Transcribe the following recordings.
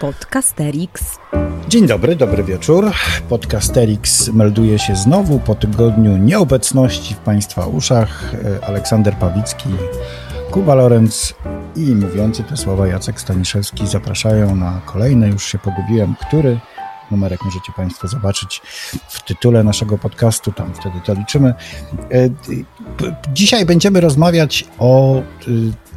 Podcasterix. Dzień dobry, dobry wieczór. Podcasterix melduje się znowu po tygodniu nieobecności w Państwa uszach. Aleksander Pawicki, Kuba Lorenz i mówiący te słowa Jacek Staniszewski zapraszają na kolejny, już się pogubiłem, który numerek możecie Państwo zobaczyć w tytule naszego podcastu, tam wtedy to liczymy. E, dzisiaj będziemy rozmawiać o y,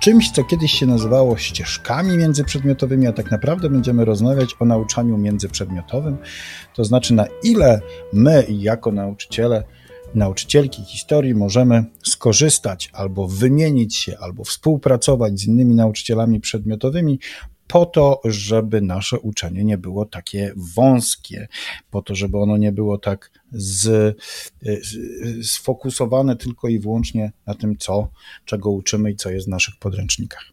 czymś, co kiedyś się nazywało ścieżkami międzyprzedmiotowymi, a tak naprawdę będziemy rozmawiać o nauczaniu międzyprzedmiotowym, to znaczy na ile my jako nauczyciele, nauczycielki historii możemy skorzystać albo wymienić się, albo współpracować z innymi nauczycielami przedmiotowymi po to, żeby nasze uczenie nie było takie wąskie, po to, żeby ono nie było tak z, sfokusowane tylko i wyłącznie na tym, co, czego uczymy i co jest w naszych podręcznikach.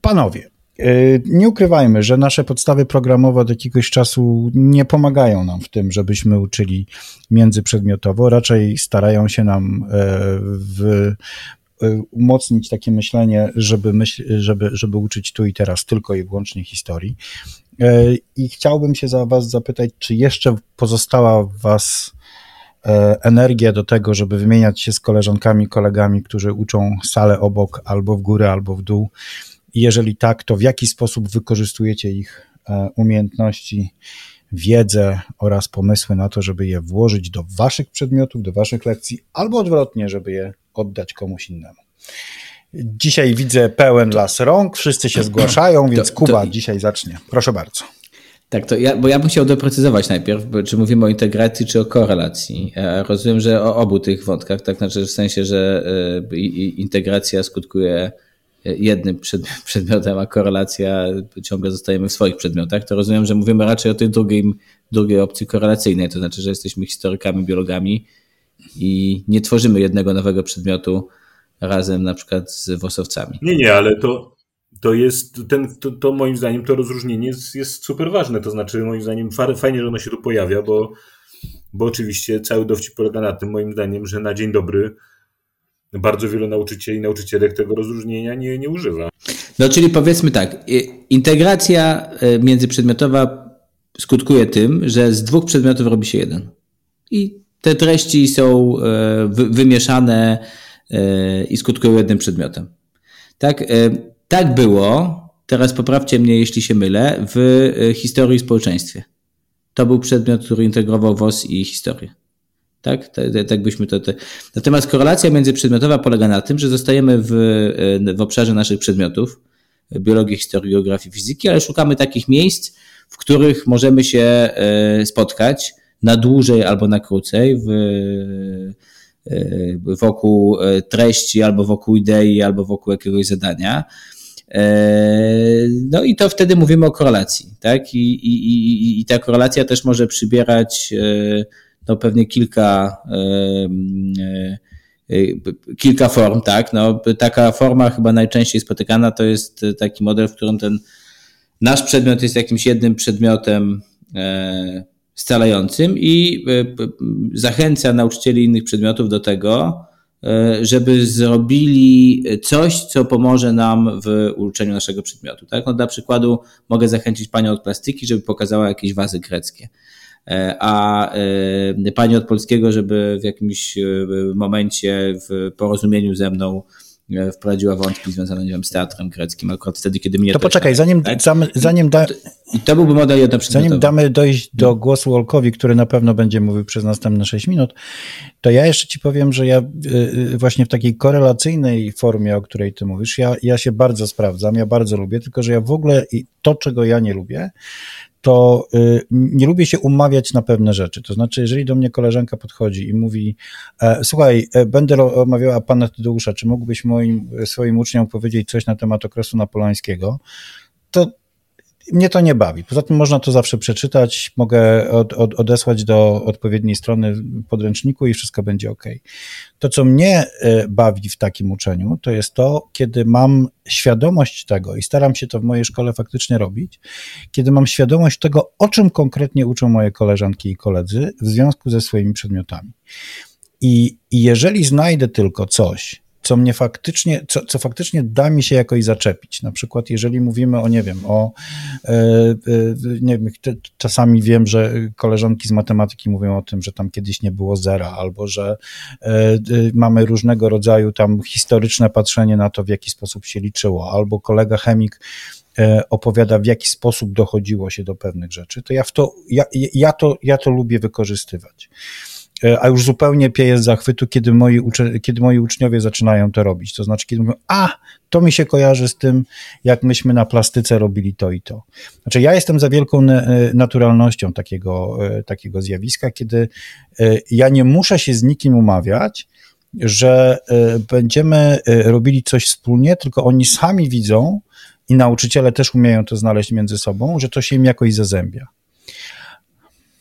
Panowie, y, nie ukrywajmy, że nasze podstawy programowe od jakiegoś czasu nie pomagają nam w tym, żebyśmy uczyli międzyprzedmiotowo, raczej starają się nam e, w Y, umocnić takie myślenie, żeby, myśl, żeby, żeby uczyć tu i teraz tylko i wyłącznie historii. Y, I chciałbym się za Was zapytać, czy jeszcze pozostała w Was e, energia do tego, żeby wymieniać się z koleżankami, kolegami, którzy uczą salę obok, albo w górę, albo w dół. I jeżeli tak, to w jaki sposób wykorzystujecie ich umiejętności, wiedzę oraz pomysły na to, żeby je włożyć do Waszych przedmiotów, do Waszych lekcji, albo odwrotnie, żeby je oddać komuś innemu. Dzisiaj widzę pełen las rąk, wszyscy się zgłaszają, więc to, Kuba to... dzisiaj zacznie. Proszę bardzo. Tak, to ja, bo ja bym chciał doprecyzować najpierw, czy mówimy o integracji, czy o korelacji. Ja rozumiem, że o obu tych wątkach, tak znaczy w sensie, że y, integracja skutkuje jednym przed, przedmiotem, a korelacja ciągle zostajemy w swoich przedmiotach, to rozumiem, że mówimy raczej o tej drugiej, drugiej opcji korelacyjnej, to znaczy, że jesteśmy historykami, biologami i nie tworzymy jednego nowego przedmiotu razem na przykład z wosowcami. Nie, nie, ale to, to jest, ten, to, to moim zdaniem to rozróżnienie jest, jest super ważne, to znaczy moim zdaniem fajnie, że ono się tu pojawia, bo, bo oczywiście cały dowcip polega na tym, moim zdaniem, że na dzień dobry bardzo wielu nauczycieli i nauczycielek tego rozróżnienia nie, nie używa. No czyli powiedzmy tak, integracja e, międzyprzedmiotowa skutkuje tym, że z dwóch przedmiotów robi się jeden. I te treści są e, wymieszane e, i skutkują jednym przedmiotem. Tak, tak było, teraz poprawcie mnie, jeśli się mylę, w historii i społeczeństwie. To był przedmiot, który integrował WOS i historię. Tak, tak, tak byśmy to, to. Natomiast korelacja międzyprzedmiotowa polega na tym, że zostajemy w, e, w obszarze naszych przedmiotów, biologii, historii, geografii, fizyki, ale szukamy takich miejsc, w których możemy się e, spotkać na dłużej albo na krócej w, e, wokół treści, albo wokół idei, albo wokół jakiegoś zadania. No i to wtedy mówimy o korelacji, tak? I, i, i, i ta korelacja też może przybierać no pewnie kilka, e, kilka form, tak. No, taka forma chyba najczęściej spotykana to jest taki model, w którym ten nasz przedmiot jest jakimś jednym przedmiotem e, scalającym i e, zachęca nauczycieli innych przedmiotów do tego, żeby zrobili coś, co pomoże nam w uczeniu naszego przedmiotu. Tak? No, dla przykładu mogę zachęcić panią od plastyki, żeby pokazała jakieś wazy greckie. E, a e, pani od polskiego, żeby w jakimś e, momencie w porozumieniu ze mną wprowadziła wątki związane wiem, z teatrem greckim, akurat wtedy, kiedy mnie to poczekaj, zanim, tak? zanim da... I to byłby model jednoprzedmiotowy. Zanim damy dojść do głosu Olkowi, który na pewno będzie mówił przez następne 6 minut, to ja jeszcze ci powiem, że ja właśnie w takiej korelacyjnej formie, o której ty mówisz, ja, ja się bardzo sprawdzam, ja bardzo lubię, tylko że ja w ogóle to, czego ja nie lubię, to y, nie lubię się umawiać na pewne rzeczy. To znaczy, jeżeli do mnie koleżanka podchodzi i mówi, e, słuchaj, e, będę omawiała pana Tadeusza, czy mógłbyś moim, swoim uczniom powiedzieć coś na temat okresu napoleońskiego, to mnie to nie bawi. Poza tym można to zawsze przeczytać, mogę od, od, odesłać do odpowiedniej strony podręczniku i wszystko będzie ok. To, co mnie e, bawi w takim uczeniu, to jest to, kiedy mam świadomość tego i staram się to w mojej szkole faktycznie robić, kiedy mam świadomość tego, o czym konkretnie uczą moje koleżanki i koledzy w związku ze swoimi przedmiotami. I, i jeżeli znajdę tylko coś, co mnie faktycznie, co, co faktycznie da mi się jakoś zaczepić. Na przykład, jeżeli mówimy o, nie wiem, o, e, e, nie wiem, czasami wiem, że koleżanki z matematyki mówią o tym, że tam kiedyś nie było zera, albo że e, mamy różnego rodzaju tam historyczne patrzenie na to, w jaki sposób się liczyło, albo kolega chemik opowiada, w jaki sposób dochodziło się do pewnych rzeczy, to ja w to, ja, ja to, ja to lubię wykorzystywać. E, a już zupełnie pieję z zachwytu, kiedy moi, kiedy moi uczniowie zaczynają to robić. To znaczy, kiedy mówią, a, to mi się kojarzy z tym, jak myśmy na plastyce robili to i to. Znaczy, ja jestem za wielką e, naturalnością takiego, e, takiego zjawiska, kiedy ja nie muszę się z nikim umawiać, że będziemy robili coś wspólnie, tylko oni sami widzą i nauczyciele też umieją to znaleźć między sobą, że to się im jakoś zazębia.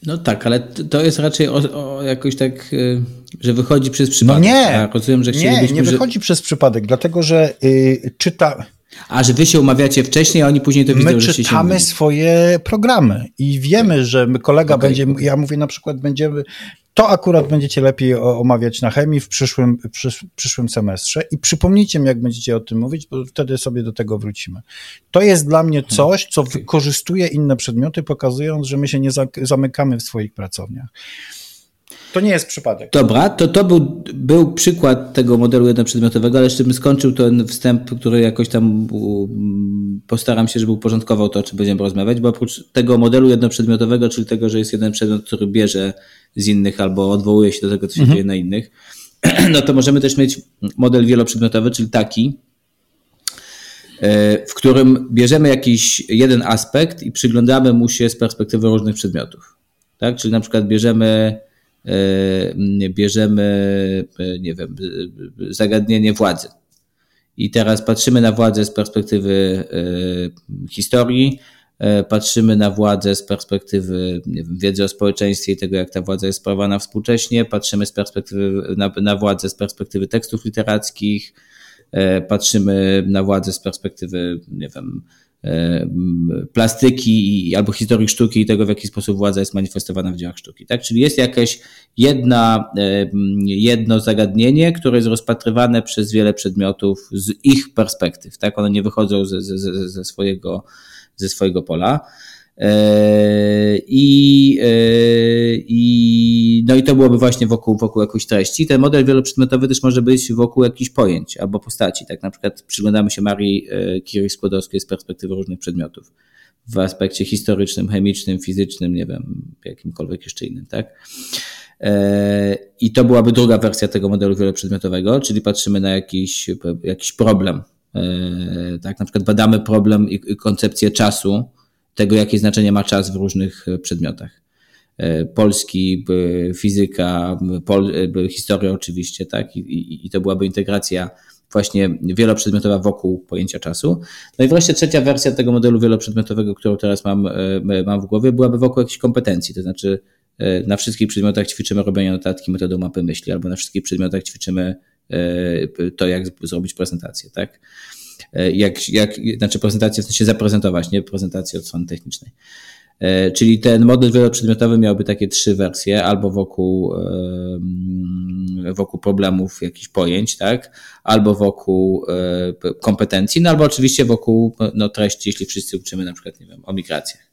No tak, ale to jest raczej o, o jakoś tak, y, że wychodzi przez przypadek. No nie, ja rozumiem, że nie, nie wychodzi że... przez przypadek, dlatego że y, czyta... A, że wy się umawiacie wcześniej, a oni później to widzą, My że się czytamy swoje programy i wiemy, że kolega okay. będzie, ja mówię na przykład, będziemy, to akurat będziecie lepiej omawiać na chemii w przyszłym, przysz, przyszłym semestrze i przypomnijcie mi, jak będziecie o tym mówić, bo wtedy sobie do tego wrócimy. To jest dla mnie hmm. coś, co wykorzystuje inne przedmioty, pokazując, że my się nie zamykamy w swoich pracowniach. To nie jest przypadek. Dobra, to to był, był przykład tego modelu jednoprzedmiotowego, ale jeszcze bym skończył ten wstęp, który jakoś tam postaram się, żeby uporządkował to, o czym będziemy rozmawiać, bo oprócz tego modelu jednoprzedmiotowego, czyli tego, że jest jeden przedmiot, który bierze z innych albo odwołuje się do tego, co się mhm. dzieje na innych, no to możemy też mieć model wieloprzedmiotowy, czyli taki, e, w którym bierzemy jakiś jeden aspekt i przyglądamy mu się z perspektywy różnych przedmiotów. Tak? Czyli na przykład bierzemy bierzemy, e, nie wiem, zagadnienie władzy. I teraz patrzymy na władzę z perspektywy e, historii, patrzymy na władzę z perspektywy nie wiem, wiedzy o społeczeństwie i tego, jak ta władza jest sprawowana współcześnie, patrzymy z perspektywy, na, na władzę z perspektywy tekstów literackich, patrzymy na władzę z perspektywy, nie wiem, E, plastyki albo historii sztuki i tego, w jaki sposób władza jest manifestowana w dziełach sztuki. Tak? Czyli jest jakieś jedna, e, jedno zagadnienie, które jest rozpatrywane przez wiele przedmiotów z ich perspektyw. Tak? One nie wychodzą ze, ze, ze, swojego, ze swojego pola. E, I, e, i, no i to byłoby właśnie wokół, wokół jakiejś treści. Ten model wieloprzedmiotowy też może być wokół jakichś pojęć albo postaci. Tak na przykład przyglądamy się Marii e, Curie-Skłodowskiej z perspektywy różnych przedmiotów w aspekcie historycznym, chemicznym, fizycznym, nie wiem, jakimkolwiek jeszcze innym, tak? I to byłaby druga wersja tego modelu wieloprzedmiotowego, czyli patrzymy na jakiś, jakiś problem. Tak, na przykład badamy problem i koncepcję czasu, tego, jakie znaczenie ma czas w różnych e, przedmiotach. E, polski, fizyka, pol, e, historia oczywiście, tak? I, i, I to byłaby integracja właśnie wieloprzedmiotowa wokół pojęcia czasu. No i wreszcie trzecia wersja tego modelu wieloprzedmiotowego, którą teraz mam, mam w głowie, byłaby wokół jakichś kompetencji, to znaczy na wszystkich przedmiotach ćwiczymy robienie notatki metodą mapy myśli, albo na wszystkich przedmiotach ćwiczymy to, jak zrobić prezentację, tak? E, jak, jak, znaczy prezentację w sensie zaprezentować, nie prezentację od strony technicznej. E, czyli ten model wieloprzedmiotowy miałby takie trzy wersje, albo wokół, wokół problemów, jakichś pojęć, tak? albo wokół e, kompetencji, no albo oczywiście wokół no, treści, jeśli wszyscy uczymy na przykład, nie wiem, o migracjach.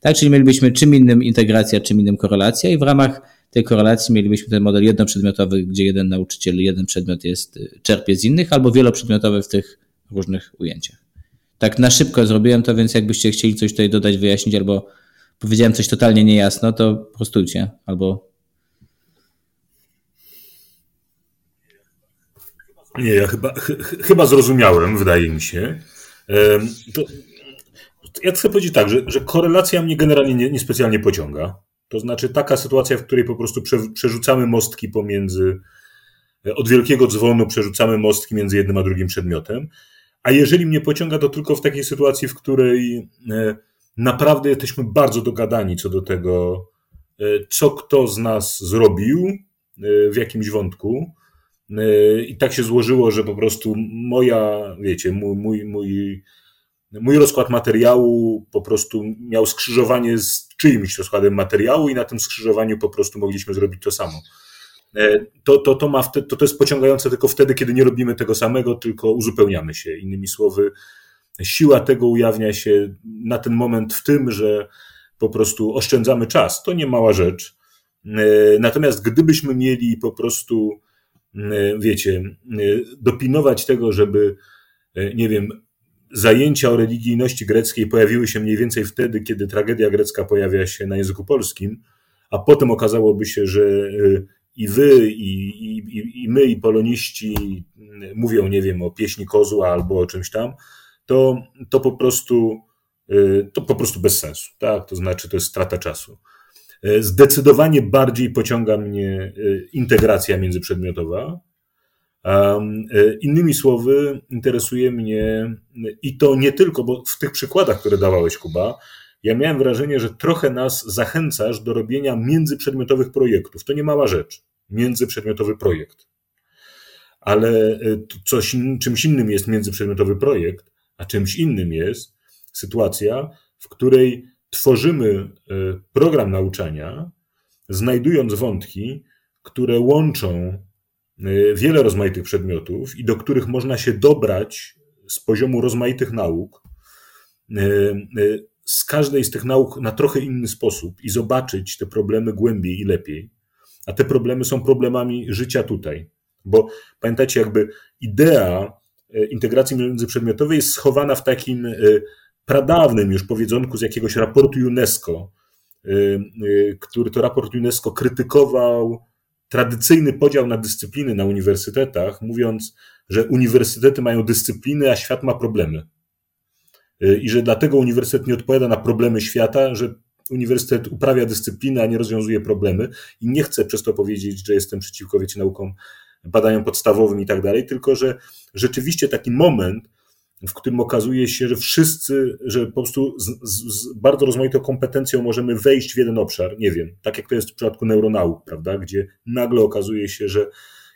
Tak, czyli mielibyśmy czym innym integracja, czym innym korelacja i w ramach tej korelacji mielibyśmy ten model jednoprzedmiotowy, gdzie jeden nauczyciel, jeden przedmiot jest, czerpie z innych, albo wieloprzedmiotowy w tych różnych ujęciach. Tak na szybko zrobiłem to, więc jakbyście chcieli coś tutaj dodać, wyjaśnić, albo powiedziałem coś totalnie niejasno, to prostujcie, albo... Nie, ja chyba, ch chyba zrozumiałem, wydaje mi się. To, ja chcę powiedzieć tak, że, że korelacja mnie generalnie nie, niespecjalnie pociąga. To znaczy taka sytuacja, w której po prostu prze, przerzucamy mostki pomiędzy, od wielkiego dzwonu przerzucamy mostki między jednym a drugim przedmiotem. A jeżeli mnie pociąga, to tylko w takiej sytuacji, w której e, naprawdę jesteśmy bardzo dogadani co do tego, e, co kto z nas zrobił e, w jakimś wątku. I tak się złożyło, że po prostu moja, wiecie, mój, mój, mój, mój rozkład materiału po prostu miał skrzyżowanie z czyimś rozkładem materiału i na tym skrzyżowaniu po prostu mogliśmy zrobić to samo. To, to, to, ma, to, to jest pociągające tylko wtedy, kiedy nie robimy tego samego, tylko uzupełniamy się. Innymi słowy, siła tego ujawnia się na ten moment w tym, że po prostu oszczędzamy czas. To nie mała rzecz. Natomiast gdybyśmy mieli po prostu, wiecie, dopinować tego, żeby, nie wiem, zajęcia o religijności greckiej pojawiły się mniej więcej wtedy, kiedy tragedia grecka pojawia się na języku polskim, a potem okazałoby się, że i wy, i, i, i my, i poloniści mówią, nie wiem, o pieśni kozła albo o czymś tam, to, to po prostu y, to po prostu bez sensu, tak? To znaczy, to jest strata czasu. Y, zdecydowanie bardziej pociąga mnie integracja międzyprzedmiotowa, innymi słowy, interesuje mnie i to nie tylko, bo w tych przykładach, które dawałeś, Kuba, ja miałem wrażenie, że trochę nas zachęcasz do robienia międzyprzedmiotowych projektów. To nie mała rzecz. Międzyprzedmiotowy projekt. Ale e, coś, czymś innym jest międzyprzedmiotowy projekt, a czymś innym jest sytuacja, w której tworzymy e, program nauczania, znajdując wątki, które łączą Y, wiele rozmaitych przedmiotów i do których można się dobrać z poziomu rozmaitych nauk, y, y, z każdej z tych nauk na trochę inny sposób i zobaczyć te problemy głębiej i lepiej. A te problemy są problemami życia tutaj. Bo pamiętacie, jakby idea integracji międzyprzedmiotowej jest schowana w takim pradawnym już powiedzonku z jakiegoś raportu UNESCO, który to raport UNESCO krytykował tradycyjny podział na dyscypliny na uniwersytetach, mówiąc, że uniwersytety mają dyscypliny, a świat ma problemy. I że dlatego uniwersytet nie odpowiada na problemy świata, że uniwersytet uprawia dyscyplinę, a nie rozwiązuje problemy. I nie chcę przez to powiedzieć, że jestem przeciwko wiecie, naukom, badaniom podstawowym i tak dalej, tylko że rzeczywiście taki moment, w którym okazuje się, że wszyscy, że po prostu z, z, z, bardzo rozmaitą kompetencją możemy wejść w jeden obszar, nie wiem, tak jak to jest w przypadku neuronauk, prawda, gdzie nagle okazuje się, że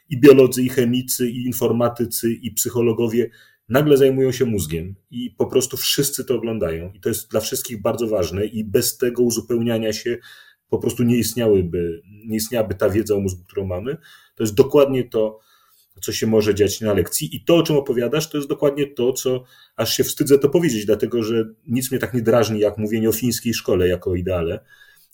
i biolodzy, i chemicy, i informatycy, i psychologowie nagle zajmują się mózgiem i po prostu wszyscy to oglądają i to jest dla wszystkich bardzo ważne i bez tego uzupełniania się po prostu nie istniałyby, nie istniałaby ta wiedza o mózgu, którą mamy. To jest dokładnie to, co się może dziać na lekcji. I to, o czym opowiadasz, to jest dokładnie to, co aż się wstydzę to powiedzieć, dlatego że nic mnie tak nie drażni, jak mówienie o fińskiej szkole jako ideale,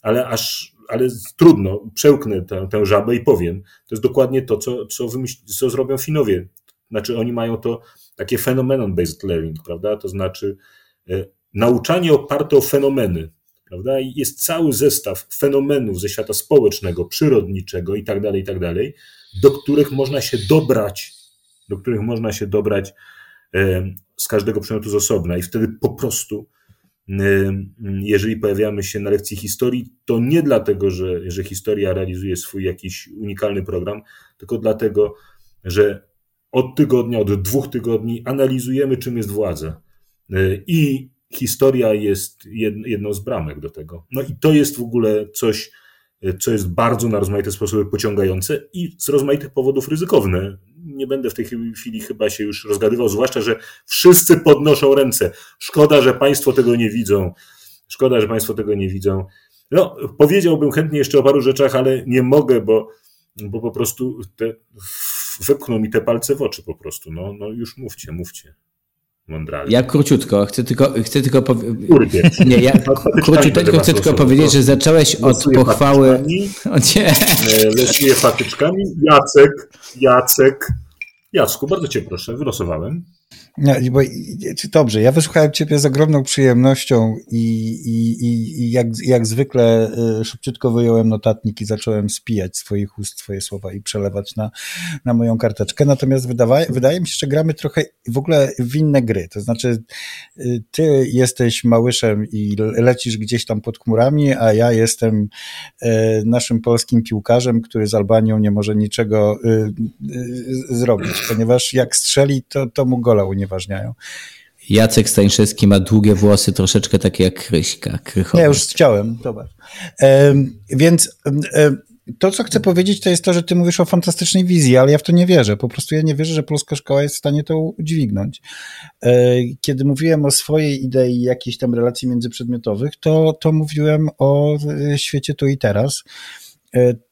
ale aż ale trudno, przełknę tę, tę żabę i powiem. To jest dokładnie to, co, co, wymyśl, co zrobią Finowie. Znaczy, oni mają to takie phenomenon-based learning, prawda? To znaczy e, nauczanie oparte o fenomeny, prawda? I jest cały zestaw fenomenów ze świata społecznego, przyrodniczego i tak dalej, i tak dalej, do których można się dobrać, do których można się dobrać e, z każdego przedmiotu z osobna i wtedy po prostu e, jeżeli pojawiamy się na lekcji historii, to nie dlatego, że, że historia realizuje swój jakiś unikalny program, tylko dlatego, że od tygodnia, od dwóch tygodni analizujemy, czym jest władza. E, I historia jest jedną z bramek do tego. No i to jest w ogóle coś, co jest bardzo na rozmaite sposoby pociągające i z rozmaitych powodów ryzykowne. Nie będę w tej chwili chyba się już rozgadywał, zwłaszcza, że wszyscy podnoszą ręce. Szkoda, że Państwo tego nie widzą. Szkoda, że Państwo tego nie widzą. No, powiedziałbym chętnie jeszcze o paru rzeczach, ale nie mogę, bo, bo po prostu te, wepchną mi te palce w oczy po prostu. No, no już mówcie, mówcie mądrali. Ja króciutko, chcę tylko, chcę tylko powiedzieć. Nie, ja króciutko chcę tylko powiedzieć, że zacząłeś od pochwały. O nie. Lesuję patyczkami. Jacek, Jacek. Jacku, bardzo cię proszę, wylosowałem. No, bo, dobrze, ja wysłuchałem Ciebie z ogromną przyjemnością i, i, i, jak, jak zwykle y, szybciutko wyjąłem notatnik i zacząłem spijać swoich ust swoje słowa i przelewać na, na moją karteczkę. Natomiast wydawa, wydaje mi się, że gramy trochę w ogóle w inne gry. To znaczy, y, Ty jesteś małyszem i lecisz gdzieś tam pod chmurami, a ja jestem y, naszym polskim piłkarzem, który z Albanią nie może niczego zrobić, ponieważ jak strzeli, to, to mu gola unieważnia unieważniają. Jacek Stańszewski ma długie włosy, troszeczkę takie jak Kryśka. Krychowe. Nie, już chciałem, zobacz. E, więc e, to, co chcę powiedzieć, to jest to, że ty mówisz o fantastycznej wizji, ale ja w to nie wierzę. Po prostu ja nie wierzę, że polska szkoła jest w stanie to udźwignąć. E, kiedy mówiłem o swojej idei jakiejś tam relacji międzyprzedmiotowych, to, to mówiłem o e, świecie tu i teraz.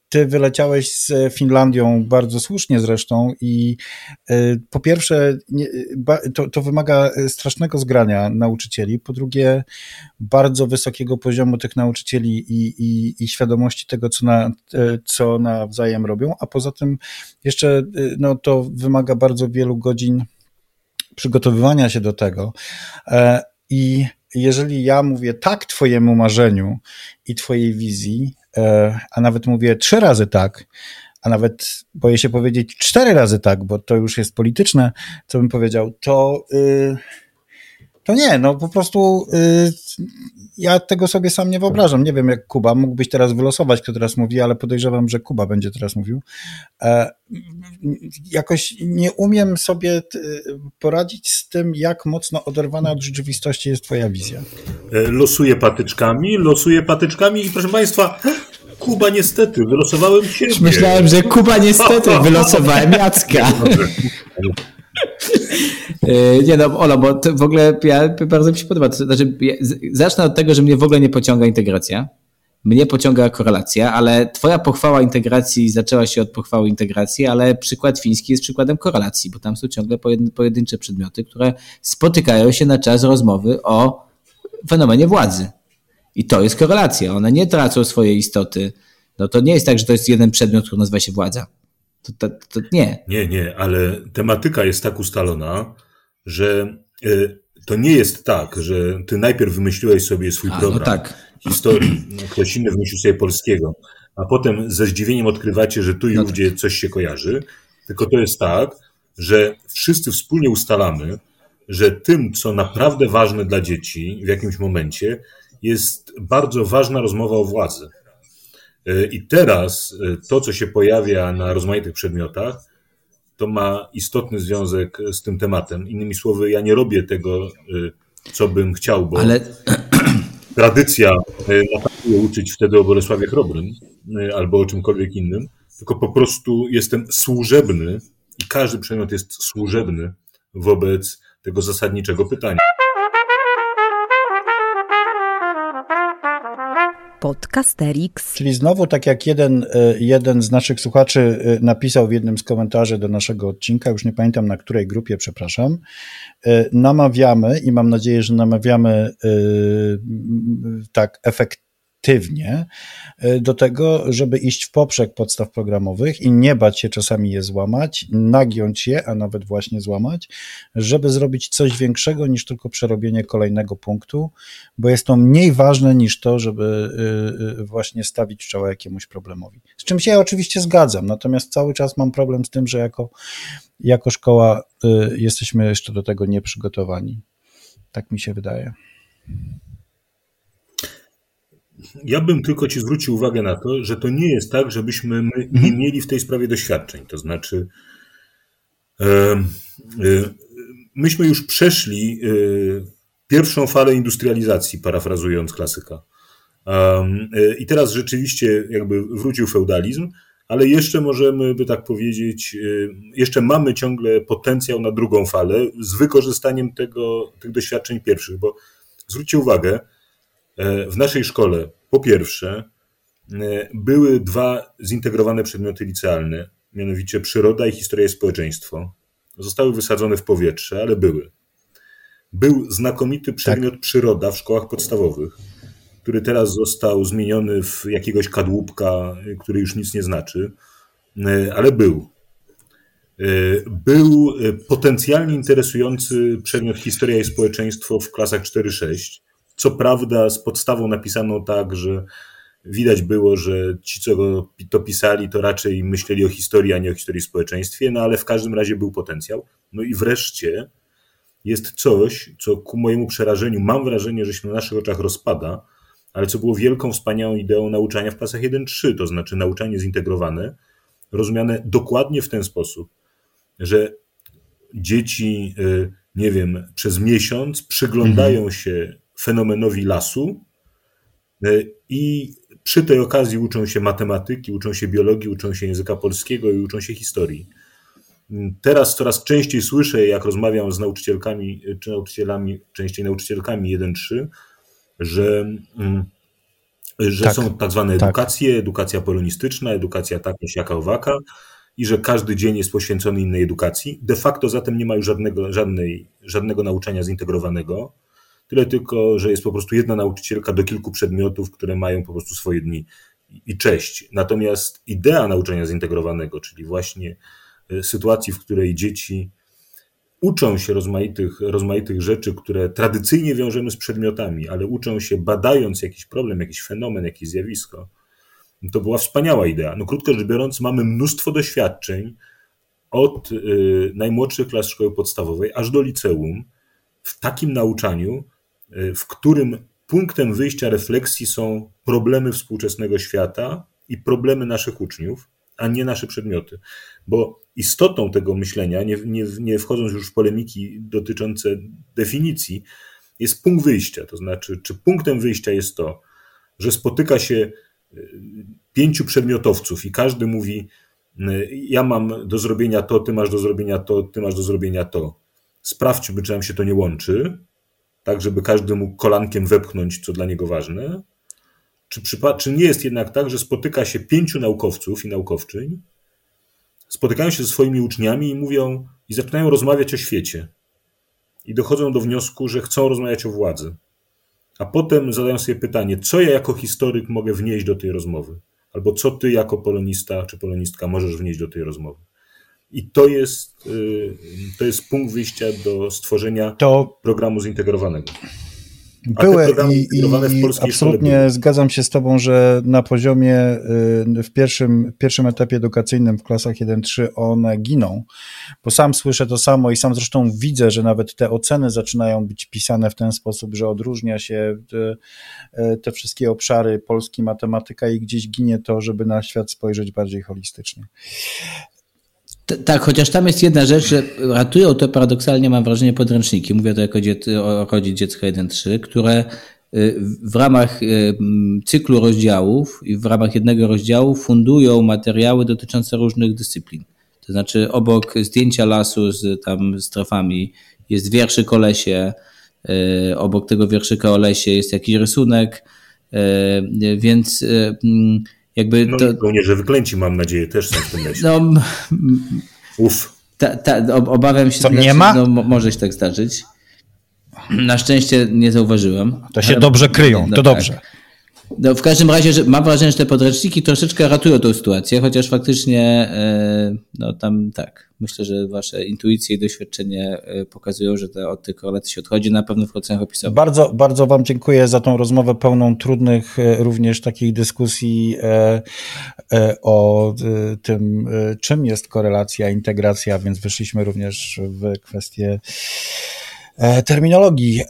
E, ty wyleciałeś z Finlandią bardzo słusznie zresztą i y, po pierwsze to, to wymaga strasznego zgrania nauczycieli, po drugie bardzo wysokiego poziomu tych nauczycieli i, i, i świadomości tego, co, na, co nawzajem robią, a poza tym jeszcze no, to wymaga bardzo wielu godzin przygotowywania się do tego e, i jeżeli ja mówię tak twojemu marzeniu i twojej wizji, e, a nawet mówię trzy razy tak, a nawet boję się powiedzieć cztery razy tak, bo to już jest polityczne, co bym powiedział, to, y, to nie, no po prostu y, ja tego sobie sam nie wyobrażam. Nie wiem, jak Kuba, mógłbyś teraz wylosować, kto teraz mówi, ale podejrzewam, że Kuba będzie teraz mówił. E, jakoś nie umiem sobie poradzić z tym, jak mocno oderwana od rzeczywistości jest Twoja wizja. E, losuję patyczkami, losuję patyczkami i proszę Państwa, Kuba niestety, wylosowałem się. Myślałem, że Kuba niestety, wylosowałem Jacka. E, nie no, Ola, bo w ogóle ja, bardzo mi się podoba. To znaczy, zacznę od tego, że mnie w ogóle nie pociąga integracja. Mnie pociąga korelacja, ale twoja pochwała integracji zaczęła się od pochwały integracji, ale przykład fiński jest przykładem korelacji, bo tam są ciągle pojedyncze przedmioty, które spotykają się na czas rozmowy o fenomenie władzy. I to jest korelacja. One nie tracą swojej istoty. No to nie jest tak, że to jest jeden przedmiot, który nazywa się władza. To, to, to nie. Nie, nie, ale tematyka jest tak ustalona, że y, to nie jest tak, że ty najpierw wymyśliłeś sobie swój a, no program no tak. historii, ktoś inny wymyślił sobie polskiego, a potem ze zdziwieniem odkrywacie, że tu i no ówdzie tak. coś się kojarzy. Tylko to jest tak, że wszyscy wspólnie ustalamy, że tym, co naprawdę ważne dla dzieci w jakimś momencie, jest bardzo ważna rozmowa o władzy. E, I teraz e, to, co się pojawia na rozmaitych przedmiotach, to ma istotny związek z tym tematem. Innymi słowy, ja nie robię tego, e, co bym chciał, bo Ale... tradycja nakazuje uczyć wtedy o Bolesławie Chrobrym albo o czymkolwiek innym, tylko po prostu jestem służebny i każdy przedmiot jest służebny wobec tego zasadniczego pytania. Podcasterix. Czyli znowu, tak jak jeden, e, jeden z naszych słuchaczy e, napisał w jednym z komentarzy do naszego odcinka, już nie pamiętam na której grupie, przepraszam, e, namawiamy i mam nadzieję, że namawiamy tak efektywnie aktywnie e, do tego, żeby iść w poprzek podstaw programowych i nie bać się czasami je złamać, nagiąć je, a nawet właśnie złamać, żeby zrobić coś większego niż tylko przerobienie kolejnego punktu, bo jest to mniej ważne niż to, żeby e, e, właśnie stawić czoła jakiemuś problemowi. Z czym się ja oczywiście zgadzam, natomiast cały czas mam problem z tym, że jako, jako szkoła jesteśmy jeszcze do tego nieprzygotowani. Tak mi się wydaje. Ja bym tylko Ci zwrócił uwagę na to, że to nie jest tak, żebyśmy my nie mhm. mieli w tej sprawie doświadczeń. To znaczy, e, e, myśmy już przeszli e, pierwszą falę industrializacji, parafrazując klasyka. I teraz rzeczywiście jakby wrócił feudalizm, ale jeszcze możemy, by tak powiedzieć, jeszcze mamy ciągle potencjał na drugą falę z wykorzystaniem tego, tych doświadczeń pierwszych, bo zwróćcie uwagę, w naszej szkole, po pierwsze, były dwa zintegrowane przedmioty licealne, mianowicie przyroda i historia i społeczeństwo. Zostały wysadzone w powietrze, ale były. Był znakomity przedmiot tak. przyroda w szkołach podstawowych, który teraz został zmieniony w jakiegoś kadłubka, który już nic nie znaczy, ale był. Był potencjalnie interesujący przedmiot historia i społeczeństwo w klasach 4-6 co prawda z podstawą napisaną tak, że widać było, że ci, co to pisali, to raczej myśleli o historii, a nie o historii społeczeństwie, no ale w każdym razie był potencjał. No i wreszcie jest coś, co ku mojemu przerażeniu mam wrażenie, że się na naszych oczach rozpada, ale co było wielką, wspaniałą ideą nauczania w klasach 1-3, to znaczy nauczanie zintegrowane, rozumiane dokładnie w ten sposób, że dzieci, y, nie wiem, przez miesiąc przyglądają mhm. się fenomenowi lasu e, i przy tej okazji uczą się matematyki, uczą się biologii, uczą się języka polskiego i uczą się historii. Teraz coraz częściej słyszę, jak rozmawiam z nauczycielkami, czy nauczycielami, częściej nauczycielkami 1-3, że mm, że Tak, są tak zwane tak. edukacje, edukacja polonistyczna, edukacja taka, siaka, owaka i że każdy dzień jest poświęcony innej edukacji. De facto zatem nie ma już żadnego, żadnej, żadnego nauczania zintegrowanego, tyle tylko, że jest po prostu jedna nauczycielka do kilku przedmiotów, które mają po prostu swoje dni i cześć. Natomiast idea nauczania zintegrowanego, czyli właśnie e, sytuacji, w której dzieci uczą się rozmaitych, rozmaitych rzeczy, które tradycyjnie wiążemy z przedmiotami, ale uczą się badając jakiś problem, jakiś fenomen, jakieś zjawisko, to była wspaniała idea. No krótko rzecz biorąc, mamy mnóstwo doświadczeń od y, najmłodszych klas szkoły podstawowej aż do liceum w takim nauczaniu, w którym punktem wyjścia refleksji są problemy współczesnego świata i problemy naszych uczniów, a nie nasze przedmioty. Bo istotą tego myślenia, nie, nie, nie wchodząc już w polemiki dotyczące definicji, jest punkt wyjścia. To znaczy, czy punktem wyjścia jest to, że spotyka się y, pięciu przedmiotowców i każdy mówi: y, Ja mam do zrobienia to, ty masz do zrobienia to, ty masz do zrobienia to. Sprawdźmy, czy nam się to nie łączy, tak żeby każdy mógł kolankiem wepchnąć, co dla niego ważne. Czy, czy nie jest jednak tak, że spotyka się pięciu naukowców i naukowczyń, spotykają się ze swoimi uczniami i mówią, i zaczynają rozmawiać o świecie. I dochodzą do wniosku, że chcą rozmawiać o władzy. A potem zadają sobie pytanie, co ja jako historyk mogę wnieść do tej rozmowy? Albo co ty jako polonista czy polonistka możesz wnieść do tej rozmowy? I to jest, y, to jest punkt wyjścia do stworzenia To programu zintegrowanego. Te były i, i absolutnie zgadzam się z Tobą, że na poziomie y, w pierwszym, pierwszym etapie edukacyjnym w klasach 1-3 one giną, bo sam słyszę to samo i sam zresztą widzę, że nawet te oceny zaczynają być pisane w ten sposób, że odróżnia się y, y, te wszystkie obszary polski, matematyka i gdzieś ginie to, żeby na świat spojrzeć bardziej holistycznie. Tak, chociaż tam jest jedna rzecz, że ratują to paradoksalnie, mam wrażenie, podręczniki. Mówię to jako dziec, o rodzie dziecka 1.3, które y, w ramach y, cyklu rozdziałów i w ramach jednego rozdziału fundują materiały dotyczące różnych dyscyplin. To znaczy obok zdjęcia lasu z tam strefami jest wierszyk o lesie, y, obok tego wierszyka o lesie jest jakiś rysunek, więc y, m, jakby No to... i żołnierze wyklęci, mam nadzieję, też są w tym lesie. No, Uf. ta, ta, ob- obawiam się, nie znaczy, ma? No, mo- może się tak zdarzyć. Na szczęście nie zauważyłem. To się Ale- dobrze kryją, no to tak. dobrze. No, w każdym razie, że mam wrażenie, że te podręczniki troszeczkę ratują tą sytuację, chociaż faktycznie, e, no tam tak, myślę, że wasze intuicje i doświadczenie e, pokazują, że te, od tych korelacji się odchodzi, na pewno w ocenach opisowych. Bardzo, bardzo Wam dziękuję za tą rozmowę pełną trudnych e, również takich dyskusji e, o tym, czym jest korelacja, integracja, więc wyszliśmy również w kwestię terminologii.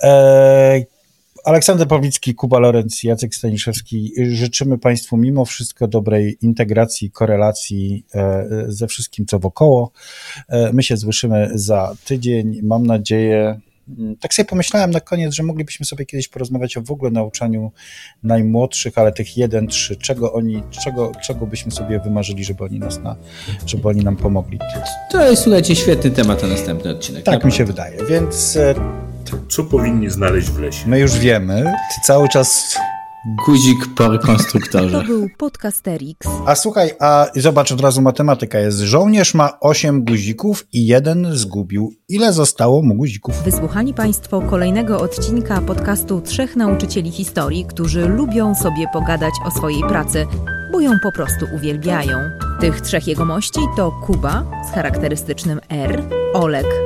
Aleksander Pawlicki, Kuba Lorenz, Jacek Staniszewski. Życzymy Państwu mimo wszystko dobrej integracji, korelacji e, ze wszystkim, co wokoło. E, My się słyszymy za tydzień. Mam nadzieję, Mm, tak sobie pomyślałem na koniec, że moglibyśmy sobie kiedyś porozmawiać o w ogóle nauczaniu najmłodszych, ale tych 1-3, czego oni, czego, czego byśmy sobie wymarzyli, żeby oni nas na, żeby oni nam pomogli. To jest, słuchajcie, świetny temat na następny odcinek. Tak mi naprawdę. się wydaje, więc e, Co powinni znaleźć w lesie? my już wiemy, ty cały czas Guzik po rekonstruktorze. To był Podcasterix. A słuchaj, a zobacz od razu matematyka jest. Żołnierz ma 8 guzików i jeden zgubił. Ile zostało mu guzików? Wysłuchali Państwo kolejnego odcinka podcastu Trzech Nauczycieli Historii, którzy lubią sobie pogadać o swojej pracy, bo ją po prostu uwielbiają. Tych trzech jegomości to Kuba z charakterystycznym R, Olek